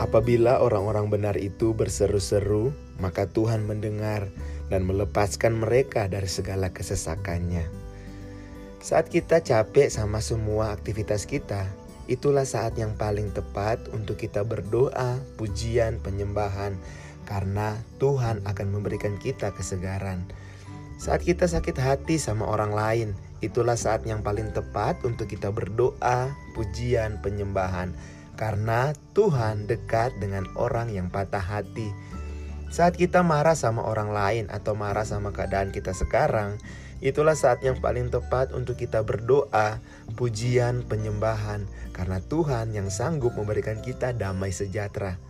Apabila orang-orang benar itu berseru-seru, maka Tuhan mendengar dan melepaskan mereka dari segala kesesakannya. Saat kita capek sama semua aktivitas kita, itulah saat yang paling tepat untuk kita berdoa, pujian, penyembahan, karena Tuhan akan memberikan kita kesegaran. Saat kita sakit hati sama orang lain, itulah saat yang paling tepat untuk kita berdoa, pujian, penyembahan karena Tuhan dekat dengan orang yang patah hati. Saat kita marah sama orang lain atau marah sama keadaan kita sekarang, itulah saat yang paling tepat untuk kita berdoa, pujian, penyembahan, karena Tuhan yang sanggup memberikan kita damai sejahtera.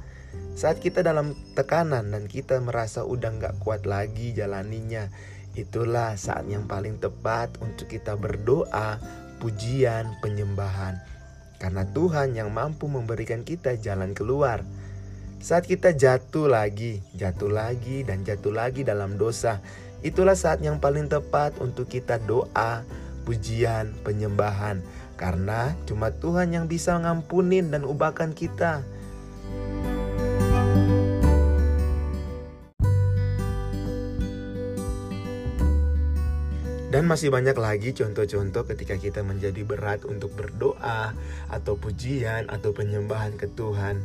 Saat kita dalam tekanan dan kita merasa udah gak kuat lagi jalaninya, itulah saat yang paling tepat untuk kita berdoa, pujian, penyembahan karena Tuhan yang mampu memberikan kita jalan keluar. Saat kita jatuh lagi, jatuh lagi, dan jatuh lagi dalam dosa, itulah saat yang paling tepat untuk kita doa, pujian, penyembahan, karena cuma Tuhan yang bisa ngampunin dan ubahkan kita. Dan masih banyak lagi contoh-contoh ketika kita menjadi berat untuk berdoa atau pujian atau penyembahan ke Tuhan.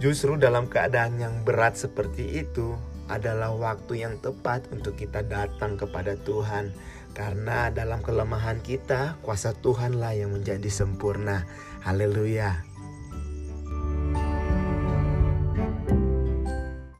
Justru dalam keadaan yang berat seperti itu adalah waktu yang tepat untuk kita datang kepada Tuhan. Karena dalam kelemahan kita, kuasa Tuhanlah yang menjadi sempurna. Haleluya.